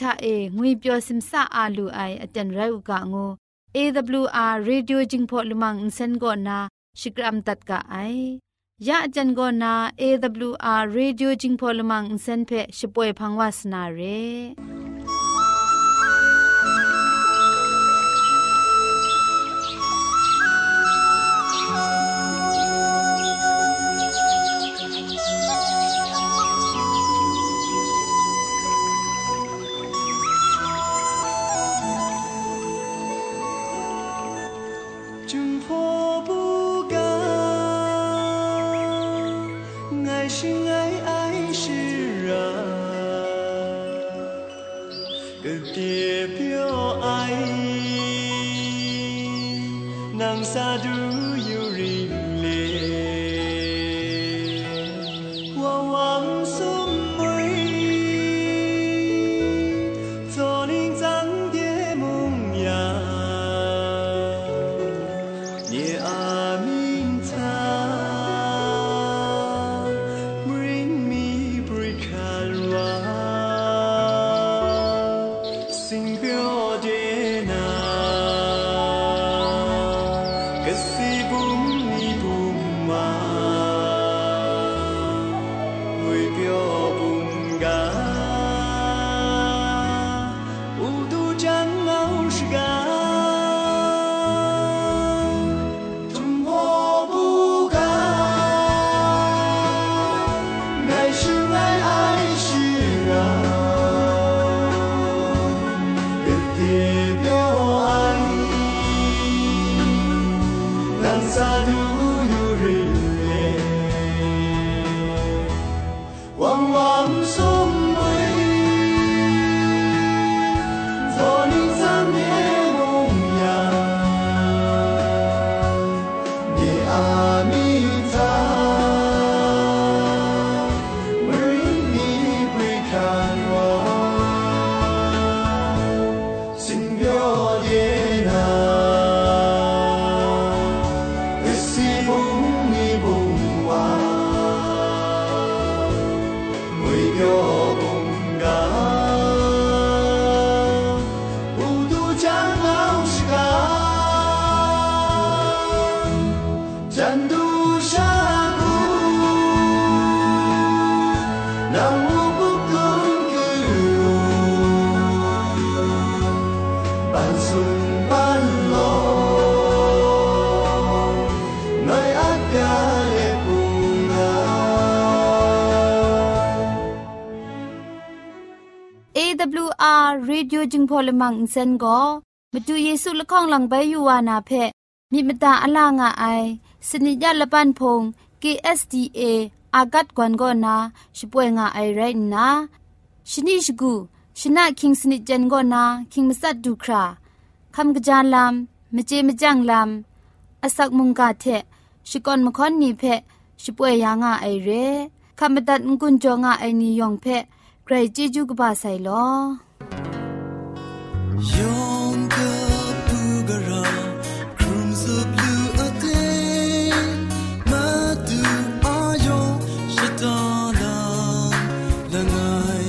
ထအေငွေပျော်စင်ဆာအာလူအိုင်အတန်ရုတ်ကငို AWR Radio Jingpho Lumang Insen go na Shikram tat ka ai ya ajan go na AWR Radio Jingpho Lumang Insen phe shpoe phangwas na re ရေดิโอจึงพอลมังอินเซนก็มาดูเยซูละข้องหลังใบยูวานาเพมีมตาอลางอไอสนิยาละปันพง KSDA อากัดกวนก็นาช่วยงาไอไรนะชนิชกูชนะคิงสนิจันก็นาคิงมัสัดดูคราคำกระจายลำมเจมจังลำอาศักมุงกาเทชิกอนมคอนนีเพช่วยยางาไอเรคำบัดงกุนจงาไอนิยองเพ รเจจูกบาไซลอยองกับปูครุะจูอาาลาละย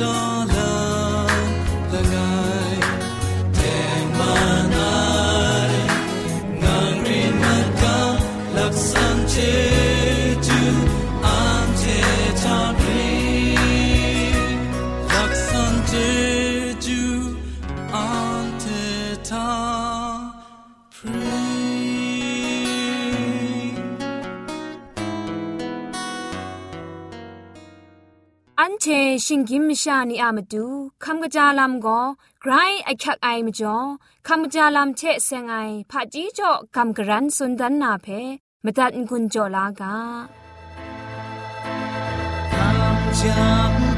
อั เชชิงกิมชานีอามาดูคำกระจาลำก็ไกรไอคักไอมจ่อคำกระจาลำเชะเซงไอผาจีจ่อคำกระรันสุนดันนาเพมตัดกุญจ่อลากาคำจา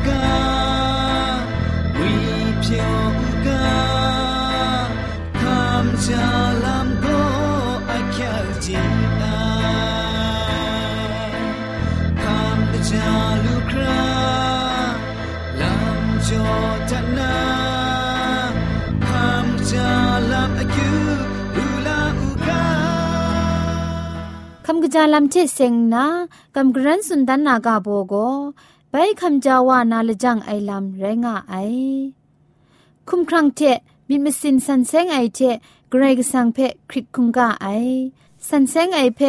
กาวิเพียงกาคำจาลำก็ไอคักจี jotana ham jalam aku ula uka คำกระจาลำเชเซงนะคำกรันสุนดันนากาโบโกไปคำจาวานาลจังไอลำแรงไอ คุมครังเทบิมสินสันเซงไอเทเกรกสังเพคริกคุงกาไอ สันเซงไอเพ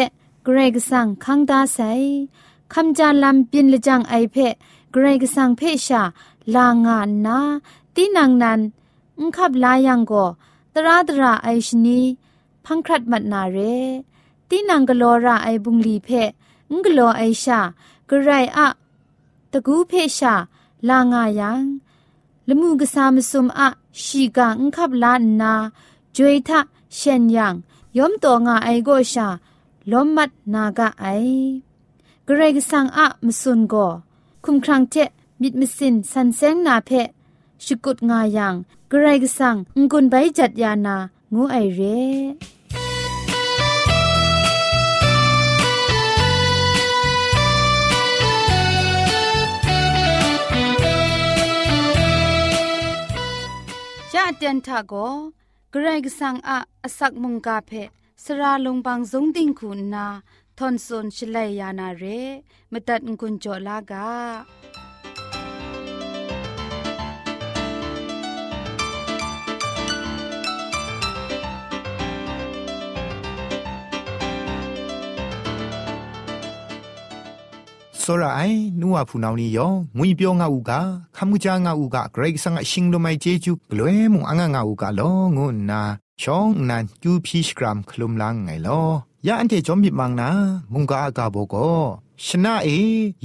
เกรกสังคังดาไซคำจาลำบินลจังไอเพเกรกสังเพชา ลางานนาตีนังนันอุคับลายังก็ตราตราไอชนีพังครัดมัดนาเรตีนังกลอราไอบุงลีเพงกลอไอชากระไรอะตะกูเพชาลางายังละมูกสามสุมอะชีกาอุคับลานนาจวยทะเชนยังยอมตัวงาไอโกชาลอมมัดนากะไอกระไรกสังอะมสุนก็คุมครังเจ มิดมิสินสันเซงนาเพชุกุดงายังกระไรกสังงุนใบจัดยานางูไอเร่ยะเตียนทาโกเกรกสังอะอสักมุงกาเพสระลงบางสงติงคุณนาทอนซนชลัยยานาเรมตัดกุญจลากา စောရအိုင်နူဝဖူနောင်နီယောငွေပြောငါဥကခမှုကြငါဥကဂရိတ်ဆန်အရှင်လိုမိုင်ဂျေဂျူဂလွဲမှုအငငါဥကလောငုနာชองนันจูพีชกรัมคลุมลังไงลอยาอันเทจอมบิมังนามุงกาอากาโบโก ชนะเอ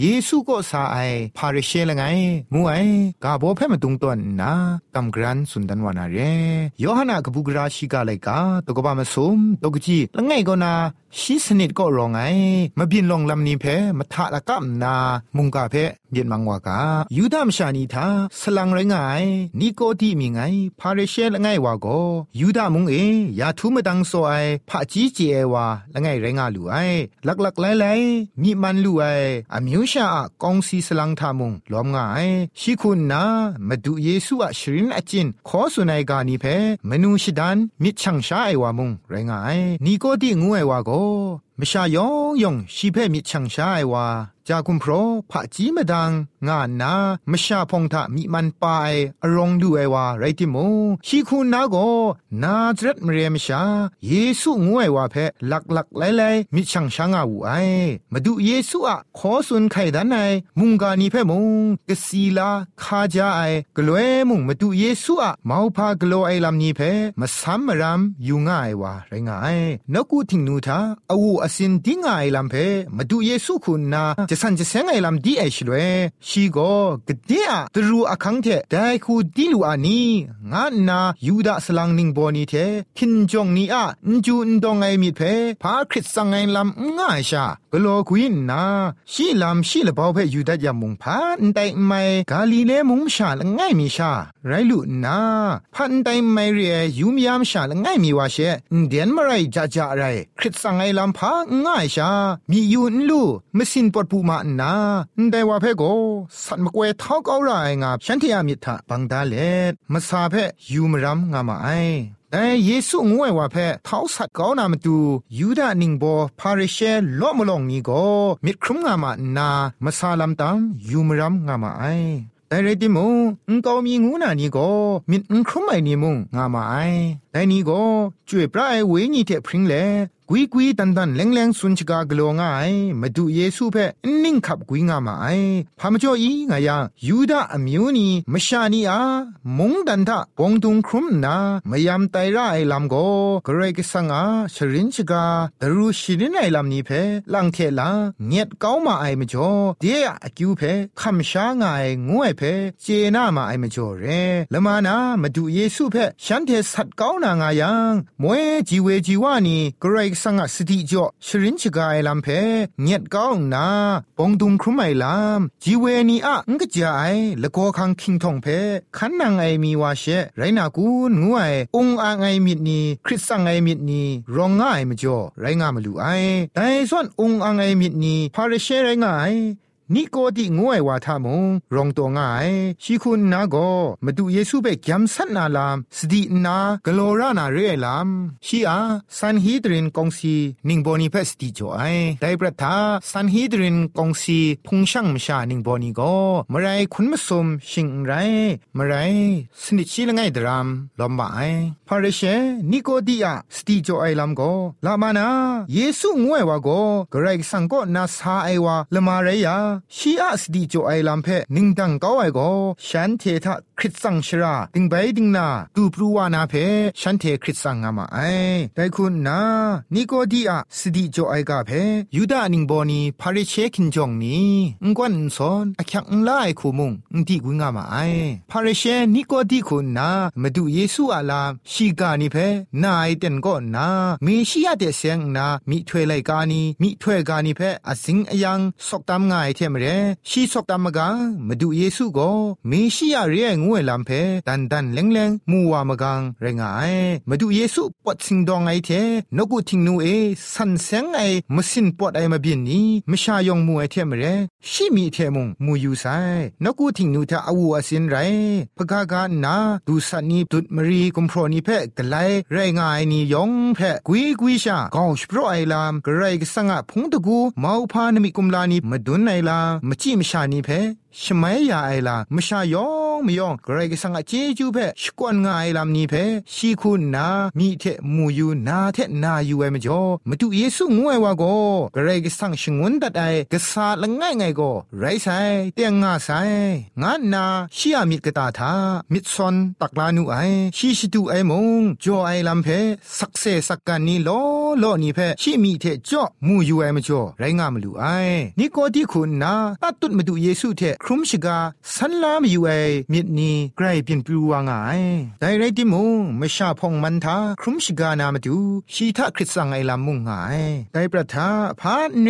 เยซูก็สาไอพาริเชลไงงูไอกาโบเพ่มาตุงตวนนากำกรันสุนดันวานาเรยอหนากบุกราชิกาไลกาตกบามาสมตกจีละไงก็นาชีสนิดก็รองไงมาบินลองลำนี้เพมาทะละกัมนา มุงกาเพเบียนมังวากายูดามชานีทาสลังไรงายนิโกดีมีไงพาริเชละไงวาโกยูดามุงเอยาทุมดังโซไอพระจีเจวาละไงไรงาหลูไอลักลักไลไลมีมันลูไออมิวชากองซีสลังทามุงล้อมงายชิคุณนามาดูเยซูอะชรินอจินขอสุนัยกานีเพมนูชิดันมิชังชาไอวามุงไรงายนีโกดีงูไอวาโกมชายองยองชีเพมิชังชาไอวาจากุมพรพระจีมดัง งานนามชาพงทะมีมันปายอรองดูไอวาไรติโมชีคุณนาโกนาจรัดมเรียมชา เยซูงวยว่าเพลักลักไลไลมิชังชางอาวูไอมาดูเยซูอะขอสุนไข่ดันไอมุงกานีเพมุงกสีลาคาจาไอกลวยมุงมาดูเยซูอะมาพากลัวไอลำนี้เพมาซัมมรำยูง่ายวาไรงายนกูทิงนูทาอวูอสินดิงไอลำเพมาดูเยซูคุณนาจะสันจะเสงไอลำดีไอชลเวชีโกกเดียตรูอคังเทได้คูดิลูอานีงานนายูดาสลังนิงบอนีเทคินจงนีอะนจูนดองไอมีเพพาคริสสังไอลำง่ายชากโลกุินนาชีลำชีละเบาเพยูดายามุงพานไดไม่กาลีเลมุงชาละง่ายมีชา ไรลุนาพันไดไม่เรียยูมยามชาละง่ายมีวาเชเดียนมาไรจ้าจ้าไรคริสสังไอลำพาง่ายชา มีอยู่นลูมสินปดปูมาอันนาแต่ว่าเพโกสัตมกเวท้าเก้าไรงาฉันที่อามิทะบังดาเลดมาซาเพยูมรัมงามาไอแต่เยซูงวยว่าเพท้าสัตว์ก้านามาดูยูดานิงโบพาริเชล้อมลองนี้ก็มิดครุมงามานามาซาลัมตัมยูมรัมงามาไอแต่เรติมงกอมีงูนานี่ก็มิดครุมไอนี่มงงามาไอแต่นี่ก็จ่วยปลายเวนี่เทพริงเล กุยกุยตันตันแรงแรงสุนชกากลัวง่ายมาดูเยซูเพ่นิ่งขับกุยงามาไอพามจ่ออีงายายูดาอมิวนีมชานีอามงดันทะปงตุงครุมนามยามไตระไอลำโกกรกสังอาชรินชกาดรูชิรินไอลำนี้เพ่ลังเทลาเงียดเก้ามาไอมจ่อเดียอคิวเพ่คำช้างายงวยเพ่เจนามาไอมจ่อเรละมานามาดูเยซูเพ่ฉันเทสัตเก้านางายังมวยจีเวจีวานีกรกสังสติจ่อชรินชกาไอลำเพ่เงียดก้านาปองดุงครุมไอลำจีเวนีอะงกจายละโกคังคิงทองเพ่ขันนางไอมีวาเชไรนากูงวยองอางไอมิดนีคริสสังไอมิดนีรองง่ายมจ่อไรงามลูไอแต่ส่วนองอางไอมิดนีพาเรเชไรงาย นี่ก็ที่งวยว่าทามงรองตัวง่ายชีคุณนาก็มาดูเยซูเบกยำสันนาลามสตินากโลรานาเรลามชีอาซันฮีดรินกองซีนิงบอนีเพสติจ่อยได้ประทาซันฮีดรินกองซีพุงช่างมชานิงบอนีก็มไรคุณมสมชิงไรมไรสนิทชีละไงดรามลอมบาย พาเรเชนิโกดีอาสติจ่อยลามก็ลามานาเยซูงวยว่าก็กรกสังก็นาซาไอวาลมาเรียชีอาสดีโจไอลัมเพนิงดังกาวไอโกฉันเททะคริสสังชราดิงไปดิงนาตูปรูวานาเพฉันเทคริสสังงามาไอแต่คุณนานิโกดีอาสดีโจไอกาเพยูดานิงบอนีพาริเชีกวนซอนอคักงไลคูมุงงดีกุงาไอพาริเชนิโกดีคุณนามาเยซูอาลามชีกานิเพนายเต็นก็นามีชียเดเซงนามีถวยไลกานีมีถวยกานิเพอสิงอยังสกตามง่ายเทมเรชีสกตามกามาดูเยซูก็มีชียเรียงวยลำเพดันดันเลงเลงมัวมกังเรงไอมาดูเยซูปอดสิงดองไอเทนกุทิงนูเอสันเซงไอมสินปอดไอมาบินนี้มชายองมัวไอเทมเรชีมีเทมงมูยูไซนกุทิงนูทาอวูอสินไรพกากานาดูสันนีดุดมรีกุมพรนีเพกไลไรงายนียองแพกุยกุยชากองสปรไอลามกระไรกสังะพงตะกูมาพานมิกุมลานีมาดุนไอลามจิมชานีเพ่ ชมัยยาไอลามชายองมยองกรกสังอาเจจูเพชกวนงาไอลามนีเพชีคุณนามีเทมูยูนาเทนายูเอมจ่อมาดูเยซูงวยว่าโกกรกสังชงวนตัดไอกษาละง่ายไงโกไรไซเตียงงาไซงานนาชียมิกตาทามิดซอนตักลานูไอชีชิตูไอมงจ่อไอลามเพสักเซสักกันนีโลโลนีเพชีมีเทจ่อมูยูเอมจ่อไรงามลูไอนี่ก็ที่คุณนาตัดตุดมาดูเยซูเทครุมชิกาสันลามอยู่ไอมิดนีไกรเปลี่ยนปลูวางไงแต่ไรติมูไม่ชาพองมันทาครุมชิกานามาดูชีทาคริสสังไอลามุงไงแต่ประทาพาเน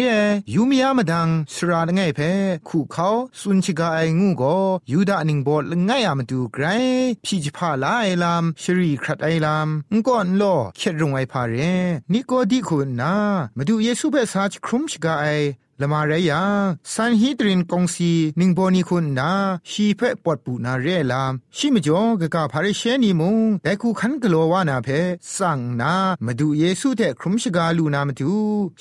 ยูมียามดังสระไงเพคู่เขาสุนชิกาไองูก็ยูดานิงบอลไงอามาดูไกรพี่จิพาลาไอลามชรีครัดไอลามงก่อนโลเข็ดรงไอพาเรนี่ก็ดีคุณนะมาดูเยซูเบสาจครุมชิกาไอละมาเรียสันฮีดรินกงซีนิงโบนีคุณนาชีเพปอดปูนาเรลามชิมจ่อกะกะพาริเชนีมุงแต่คูขันกลัววานาเพสั่งนามาดูเยซูเทครุมชกาลูนามาดู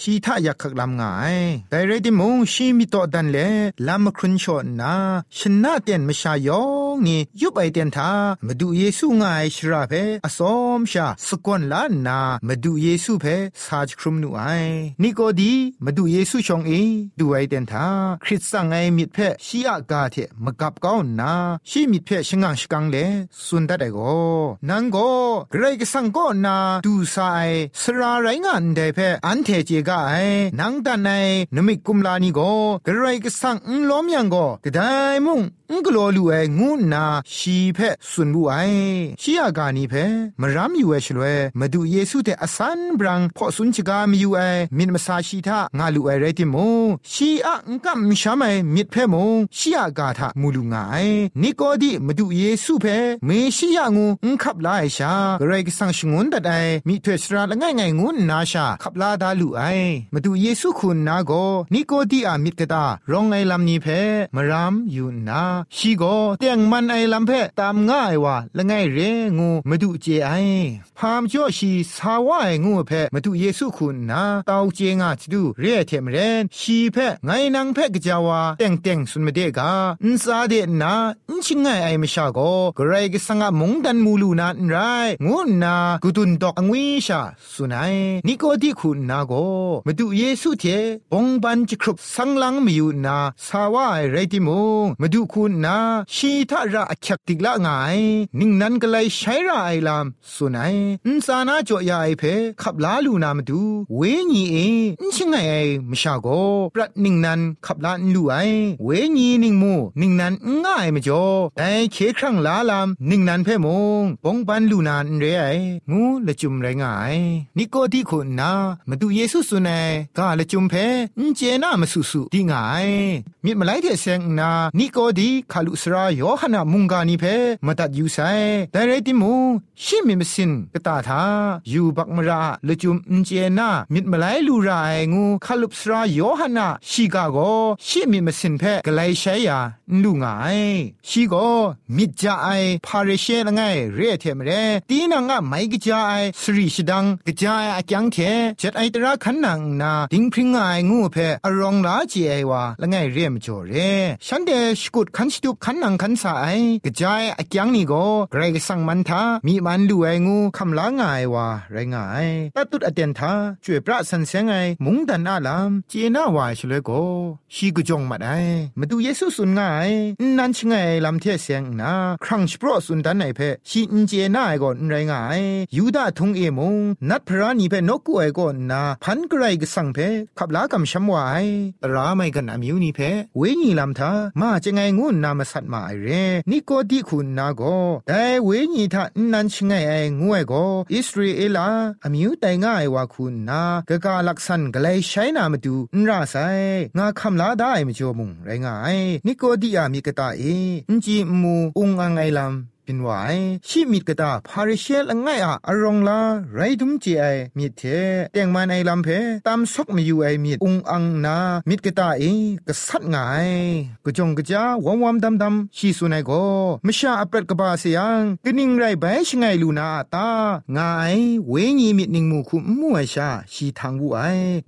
ชีทะยักขักลำงายแต่เรดิมุงชีมิโตดันเลลามครุนชอนาชนะเตียนมชายองนี่ยุบไอเตียนทามาดูเยซูงายชราเพอสอมชาสกวนลานามาดูเยซูเพสาจครุมนูไอนี่ก็ดีมาดูเยซูชองเอดูไอเดนทาคริสสังไอมิดเพชียากาเทมกับก้าวนาชีมิดเพชงังชกังเลสุนดัดโกนังโกเกรกสังโกนาดูสายสราไรงานเดเพอันเทเจกาไอนังตันไอนมิกุมลานีโกเกรกสังล้อมยังโกกระไดมุง งกลัวลูเองูนาชีเพสุนบุไอชียากานีเพมรามอยู่เอชลเวมาดูเยซูเตอสันบรังพอสุนชกามีอยู่ไอมินมาซาชีทางาลูเอเรติโมชีอะงกัมชามไอมิดเพมงชียากาทามูลูงายนิโกดีมาดูเยซูเพเมชียางูงขับลาไอชาเกรกสังชงุนดัดไอมีเทสราละง่ายง่ายงูนาชาขับลาดาลูไอมาดูเยซูคุณนาโกนิโกดีอามิดกตารองไอลำนี้เพมรามอยู่นาชีโกเตียงมันไอลำเพตามง่ายว่าละง่ายเรงูมาดูเจไอพามจ่อชีสาวไองูเพมาดูเยซูคุณนาตาเจงาจดูเรียเทมเรนชีเพไงนางเพกจาวาเต็งเต็งสุนมเดกาอินซาเดนาอินชิงไงไอมชาโกกรายกสังะมงดันมูลูนาไรงูนากุตุนดอกอวิชาสุนัยนิโกดีคุณนาโกมาดูเยซูเทองบันจิครุบสังลังมีอยู่นาสาวาไรติมงมาดูคุณนาชีทาระอักติกละไงนิ่งนั้นก็เลยใช้ระไอลามสุนัยอินสานาจ่อยาไอเพขับลาลูนามาดูเวญีเออินชิงไงไอมชาโกปรัดนิ่งนั้นขับลาลูไอเวญีนิ่งมูนิ่งนั้นง่ายมจ่อแต่เคครั้งลาลามนิ่งนั้นเพมงปองปันลูนานเรไองูละจุมไรงายนิโกดีคุณนามาดูเยซูสุนัยกาละจุมเพอินเจนามาสุสุดีงายมิดมาไลเทเซงนานิโกดีคาลุสราโยฮนามุงกานีเพมาตัดยูไซแต่เรติมูชิมิมสินกตาทายูบักมราละจุมอินเจนามิดมาไลลูราไองูคาลุสราโยฮนาชิกาโกชิมิมสินเพกไลใช้ยาลูงายชีโกมิดจาไอพาเรเชละไงเรเทมเรตีนังอะไม่กจาไอสรีชดังกจาไออะจังเทจัดไอตระขันนังนาดิงพริงไองูเพอรองลาจีไอวาละไงเรียมจ่อเรฉันเดชกุดขันสตุขันนังขันสาไอกจายอะจังนี่โกเกรกสังมันทามีมันดูไองูคำลางายวาไรงายตัดตุดอเดนทาช่วยพระสันเสงไอมุงดันอาลามเจนาวายชเลโกชีกุจงมาได้มาดูเยซูสุนง่ายนั่นชงไงลำเทเสียงนาครั้งสปรสุนดันไหนเพชีอินเจน่าไอก่อนไรงายยูดาทงเอมงนัดพระนีเพนกกูไอก่อนนาพันกรกสังเพขับลากำช้ำวายตราไม่กันอามิวนี่เพเวญีลำทามาจะไงงูนามาสัตมาไอเรนี่ก็ดีคุณนาโกแต่เวญีทานันชงไงไองูไอโกอิสราเอลาอามิวแตง่ายว่าคุณนากะกาลักษณะกเลยใช้นามาดูนราไซงาคำลาได้ไม่จมุงไรงายนี่ก็ดีอามีกะตาเออินจีมูอุงอังไอลำ ป็นวายชีมิดกะตาพาริเชลง่ายอะอรองลาไรดุมเจไอมิดเทเตียงมันลำเพตามซอกมีอยู่ไอมิดอุงอังนามิดกะตาเอกะสัดง่ายกะจงกะจาวอมวอมดำดำชีสุนัยโกมชาอปรกะบาเสียงกะนิงไรใบชงไงลูนาตางายเวญีมิดนิงมูคุมัวชาชีทางวูไอ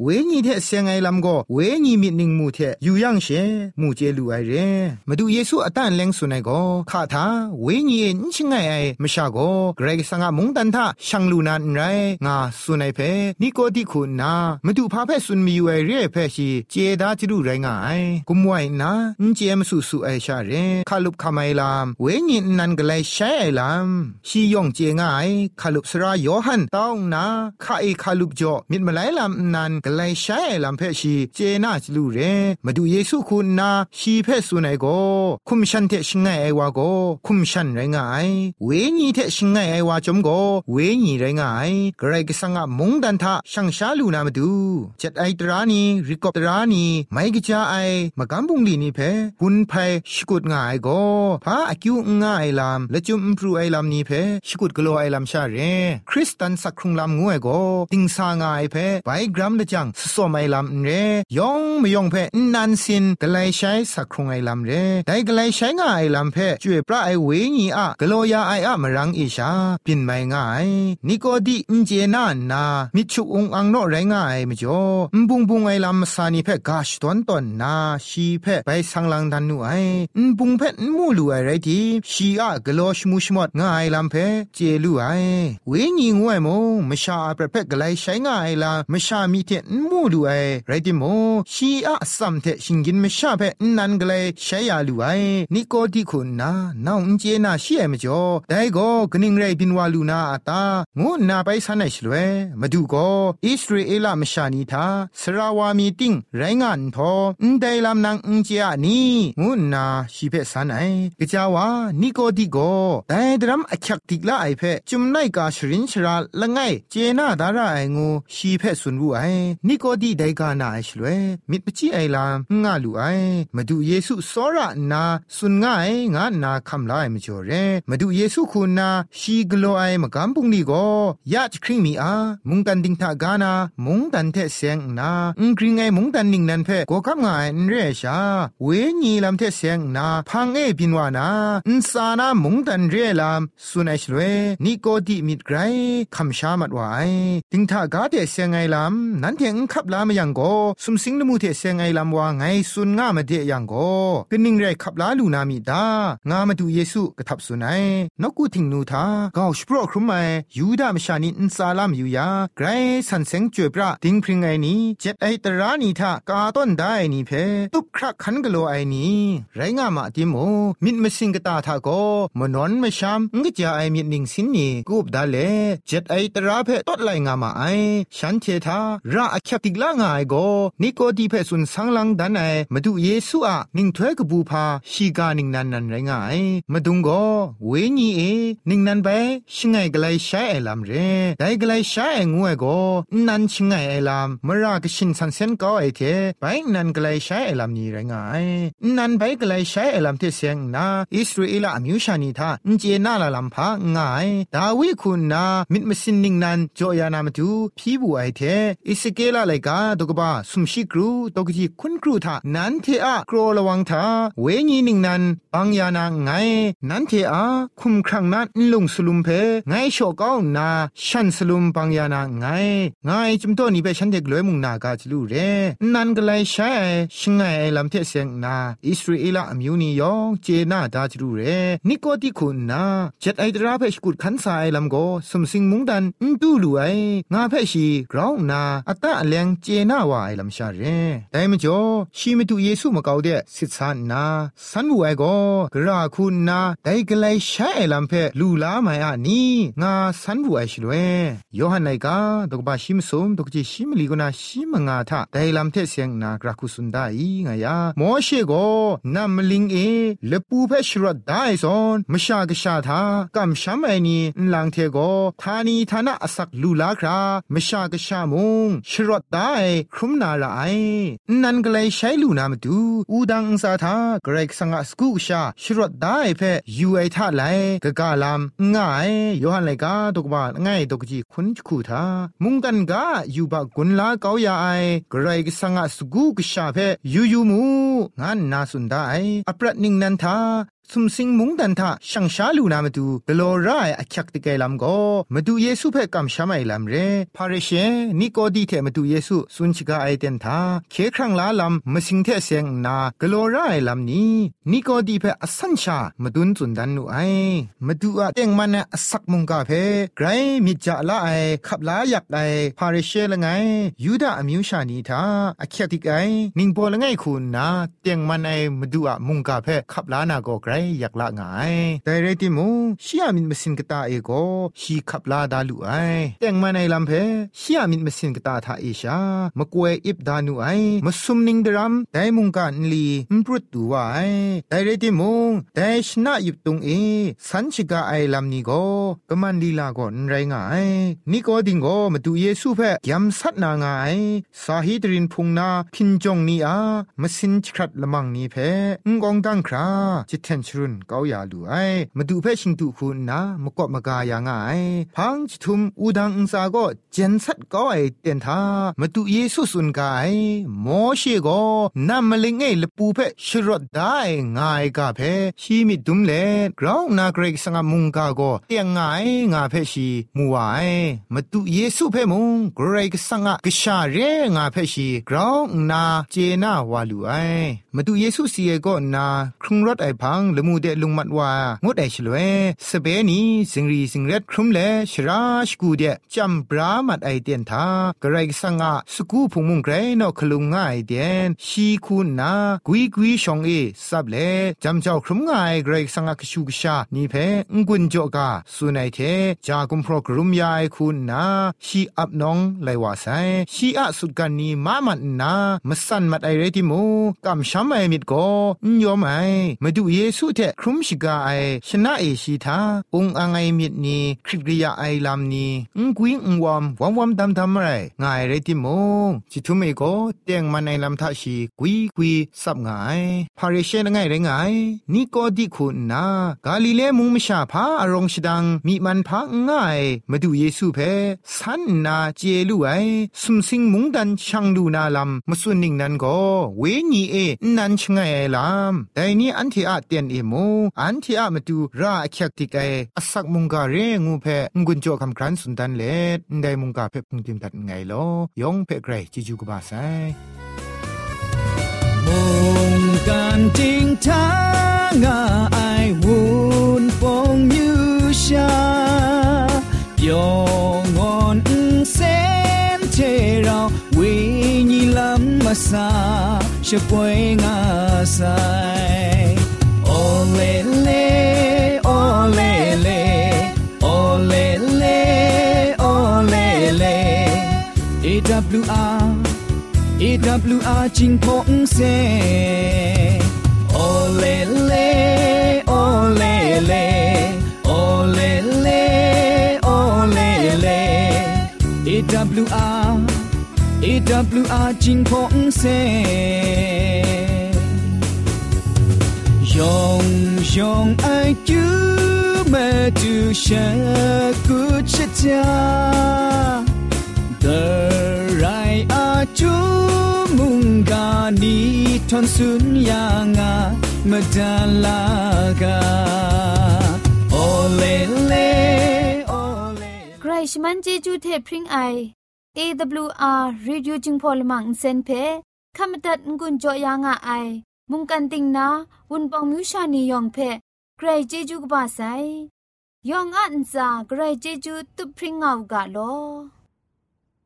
เวญีเทเสียงไอลำโกเวญีมิดนิงมูเทอยู่ยังเชมูเจลูไอเรมาดูเยซูอตันเลงสุนัยโกข้าทาเวญีนชิงไงไอมชาโกเกรกสังะมุงตันทาช่างลูนันไร งาสุนัยเพนิโกติคุณนามาดูพาเพสุนมีอยู่ไอเร่เพชีเจดาจิรุไรงาไอกุมไวนาอินเจมสุสุไอชาเรคาลุบคาไมลาม เวญินนันกไลใช้ไอลามชียองเจงไอคาลุบสระโยฮันต้องนาคาไอคาลุบจ่อมิดมาไลลามนันกไลใช้ไอลามเพชีเจนาจิลุเรมาดูเยซูคุณนาชีเพสุนัยโกคุมชันเทชงไงไอวาโกคุมชันไรงาเวญีเทชิงไงไอวาจมโกเวญีไรงายกระไรก็สังะมงดันทะช่างชาลูนามาดูจัดไอตรานีริกอบตรานีไม่กจาไอมากำบุงลีนี่เพหุนไพชกุดง่ายโกพาอคิวง่ายลามและจุมพรูไอลามนี่เพชกุดกลัวไอลามชาเรคริสตันสักครุงลามงวยโกติงสางายเพไปกรัมละจังสสมไอลามเรยองไม่ยองเพนันสินกะไลใช้สักครุงไอลามเรได้กะไลใช้ง่ายลามเพจ่วยพระไอเวญีอกลัวยาไออะมรังอิชา ปินไม่ง่ายนิโกดีอินเจนานามิชุองอังโนไรง่ายมจ่อมบุงบุงไอลำสานีเพกาชตอนตอนนาชีเพไปสังลังดันนูไอมบุงเพมูลูไอไรทีชีอะกโลชมุชมดง่ายลำเพเจลูไอเวญีงวยโมมชาประเภทกไลใช้ง่ายลามชามีเทมูลูไอไรติโมชีอะสัมเทชิงกินมชาเพนันกไลใช้ยาลูไอนิโกดีคุณนานาอุนเจนาชีเอมจ่อได้ก็กนิงไรบินวาลูนาอาตางูนาไปสันไอชลเวมาดูก็อิสราเอลมชานีทาสราวามีติงไรงานทออุนไดลำนางอุนเจียนีงูนาชีเพสันไอกะจาวานิโกดิโกแต่ดรัมอักยักติกละไอเพจุมไนกาชรินชราละไงเจนาดาราไองูชีเพสุนบุไอนิโกดีไดกานาไอชลเวมิดปจิไอลามงาลูไอมาดูเยซูสอระนาสุนง่ายงานาคำลายมจ่อเรมาดูเยซูคุณนาชีกโลไอมากำปุงนี่ก็ยะจคริงมีอามุงกันดิงทากานามุงดันเทเซงนาอุงกริงไอมุงดันนิงนันเพก็คำงายนเรชาเวญีลำเทเซงนาพังเอบินวานาอุนสานามุงดันเรลามสุนัยชลเวนิโกดีมิดไกรคำชามัดไวายดิงทากาเทเซงไอลำนั้นเทงขับลามยังก็สุมสิงนมูเทเซงไอลำว่าไงสุนง่ามาเดยังก็กนิงไรขับลาลูนามีดางามาดูเยซูกระทับสุนัยนกูทิงนูทาก้าวสปรครุมไมยูดามชานินซาลามยูยาไกรสันเซงจวยปราดิงพริงไอนี้เจ็ดไอตรานีทากาต้นได้นี่เพตุบครักขันกโลไอนี้ไรงามาติโมมิดมสิงกตาทาโกมนอนมชามงกจาไอมิดนิงสินนี่กูบดาเลเจ็ดไอตราเพตดไลงามาไอฉันเททาราอคัติกลางไอโกนิโกดีเพสุนสังลังดันไอมาดูเยซูอะนิงถ้วยกบูพาชีกานิงนันนันไรงาไอมาดุงโกเวญีเอนิงนันไปชิงไงกไลใช้ไอลำเรได้กไลใช้ไองูไอโกนันชิงไงไอลำมรากชินสันเซนก็ไอเทไปนันกไลใช้ไอลำนี้ไรงาไอนันไปกไลใช้ไอลำเทเสียงนาอิสราเอลอมิวชานีทาอินเจนาลาลำพาง่าย ดาวิคุณนามิดมสินนิงนันจอยานามาดูพี่บูไอเทอิสเกลาไลกาตกบ้าสุมชิกรูตกจีคุณครูทานันเทอะกรอระวังทาเวญีนิงนันปังยานาไงนันเทอะคุมครังนั้นลุงสลุมเพไงโชก้าวนาฉันสลุมปังยานาไงไงจุมโตนี่เปฉันเด็กลยมุงนากาจลูเรนันก็เลยใช้ชิงไงลำเทเสียงนาอิสราเอลอมิวนิยองเจนาดาจลูเรนิโกติคุณนาเจ็ดไอตราเพชกุดขันสายลำโกสมสิงมุงดันอุดูลูไองาเพชีกราวนาอัตตะเลงเจนาวาไอลำชาเรแต่มจ่อชีมตุเยซูมะกาวเดสิสานนาสันบูไอโกกราคุณนาไดกไลใช้ไอลำเพลูลาไมอานีงาสันบูไอชลเวยอหันไนกาดกบาชิมสมดกจิชิมลีกนาชิมงาทะไดลำเทเสียงนากราคุสุนไดงายาโมเชโกนามลิงเอเลปูเพชรดไดซอนมชากชาทากัมชัมไอนีลังเทโกทานีทานะอสักลูลาครามชากชามงชรดไดครุมนาละไอนันกไลใช้ลูนามดูอูดังซาทาเกรกสังกสกุชาชรดไดเพยูไอท่าไหลกะกาลามง่ายยอหันไลกาตกบาง่ายตกจีคุณคูทามุงกันกายูบากุนลาเกาอยาไอเกรกสังกสกุกชาเพยูยูมูงานนาสุนไดอปรัดนิงนันทาสุมสิงมุงดันทะช่างชาลูนามาดูเบลอไรอักยักตะเกลำก็มาดูเยซูเพ่กำชาไม่ลำเรพาเรเชนิโกดีเทมาดูเยซูสุนชิกาไอเดนทาเคครั้งลาลำมาสิงเทเสียงนากลอไรลำนี้นิโกดีเพ่อสัญชามาดุนจุนดันนูไอมาดูอะเต็งมันอสักมุงกาเพ่ไกรมิจาละไอขับลาอยากไอพาเรเชละไงยูดาอมิวชานีทาอักยักติกไอนิงโปละไงคุณนาเต็งมันไอมาดูอะมุงกาเพ่ขับลานาโกไกรอยากละไงแต่เรติมูชียมินมสินกตาเอโกชีขับลาดาลุไอแต่งมาในลำเพชียมินมสินกตาทาเอชามะกวยอิบดานุไอมสุมนิงดรัมไดมุงกันลีมปรุดตัวไอแต่เรติมูไดชนะยิบตุงเอสันชิกาไอลำนี้โกกมันลีลาก่อนไรงายนี่ก็ดิงโกมาดูเยซูเพยำสัตนางายสาฮิดรินพุงนาพินจงนีอามสินชครัดละมังนี้เพงกองดังคราจิตเทนชรุนเกาอย่าลูไอมาดูเพชิงตุคุณนะมกบมากาอย่างไงพังจิทุมอูดังอุสาก็เจนสัดก็ไอเตียนทามาดูเยซูสุนกายโมเชก็นำมาเลงไอลปูเพชรดได้ง่ายกาเพชีมิดุมเลกราวนาเกรกสังมุงกาก็เตียงง่ายงาเพชีมัวไอมาดูเยซูเพมุงเกรกสังกชาเรงาเพชีกราวนาเจนาวาลูไอมาดูเยซูเสียก็นาครุงรถไอพังละมูเดลุงมัดว่างดไอชลเวสเปนีสิงรีสิงเร็ดครุมเลชราชกูเดจัมบรามัดไอเดียนทากระไรสังอาสกูพุงมุงไกรนอคลุงง่ายเดียนชีคูนากุยกุยชองเอซับเลจำเจ้าครุมง่ายไกรสังอากชูกชานีเพงกุนจอกาสุนัยเทจากุมพรกรุมยายคูนาชีอับน้องไลวาไซชีอะสุดกันนีมามันนามสันมัดไอเรติโมกัมชัมไอมิดโกยอมไอมาดูเยซูุเทครุมชิกาไอชนะเอชีทาองอังไอมิดนีคริกริยาไอลามนีอุงกุยงวอมวอมวอมดำดำไรง่ายเรติโมจิทุเมโกเตียงมันไอลำทัชีกุยกุยสับง่ายพาเรเชนง่ายเรงายนี่ก็ดิคุณนากาลิเลมุงมชาพาอารองชดังมีมันพาง่ายมาดูเยซูเพสันนาเจลูไอสุมสิงมุงดันช่างดูนาลำมาส่วนหนิ่งนั้นก็เวนีเอนันชงไงลำแต่นี้อันที่อาเตียนเอเอโมอันที่อามาดูราคักติกไออสักมุงกาเรงูเพงุนโจคำครันสุนทันเลดได้มุงกาเพ่พุงติมตัดไงลอยองเพไกรจิจูกบาไซมุงการจริงทางาไอวูนปงยูชายองอนเซนเทเราวิญญาณมาซาชะป่วยงาไซ AWR จิงพงเซโอเลเลโอเลเลโอเลเลโอเลเล AWR ton sun yanga madalaga ole le ole ใครชมันเจจูเทพริงไอ AWR Reducing Polymer เซนเพขมตัดงุนจอยางอ้ายมุงกันติงนาวุนปองมิวชานีย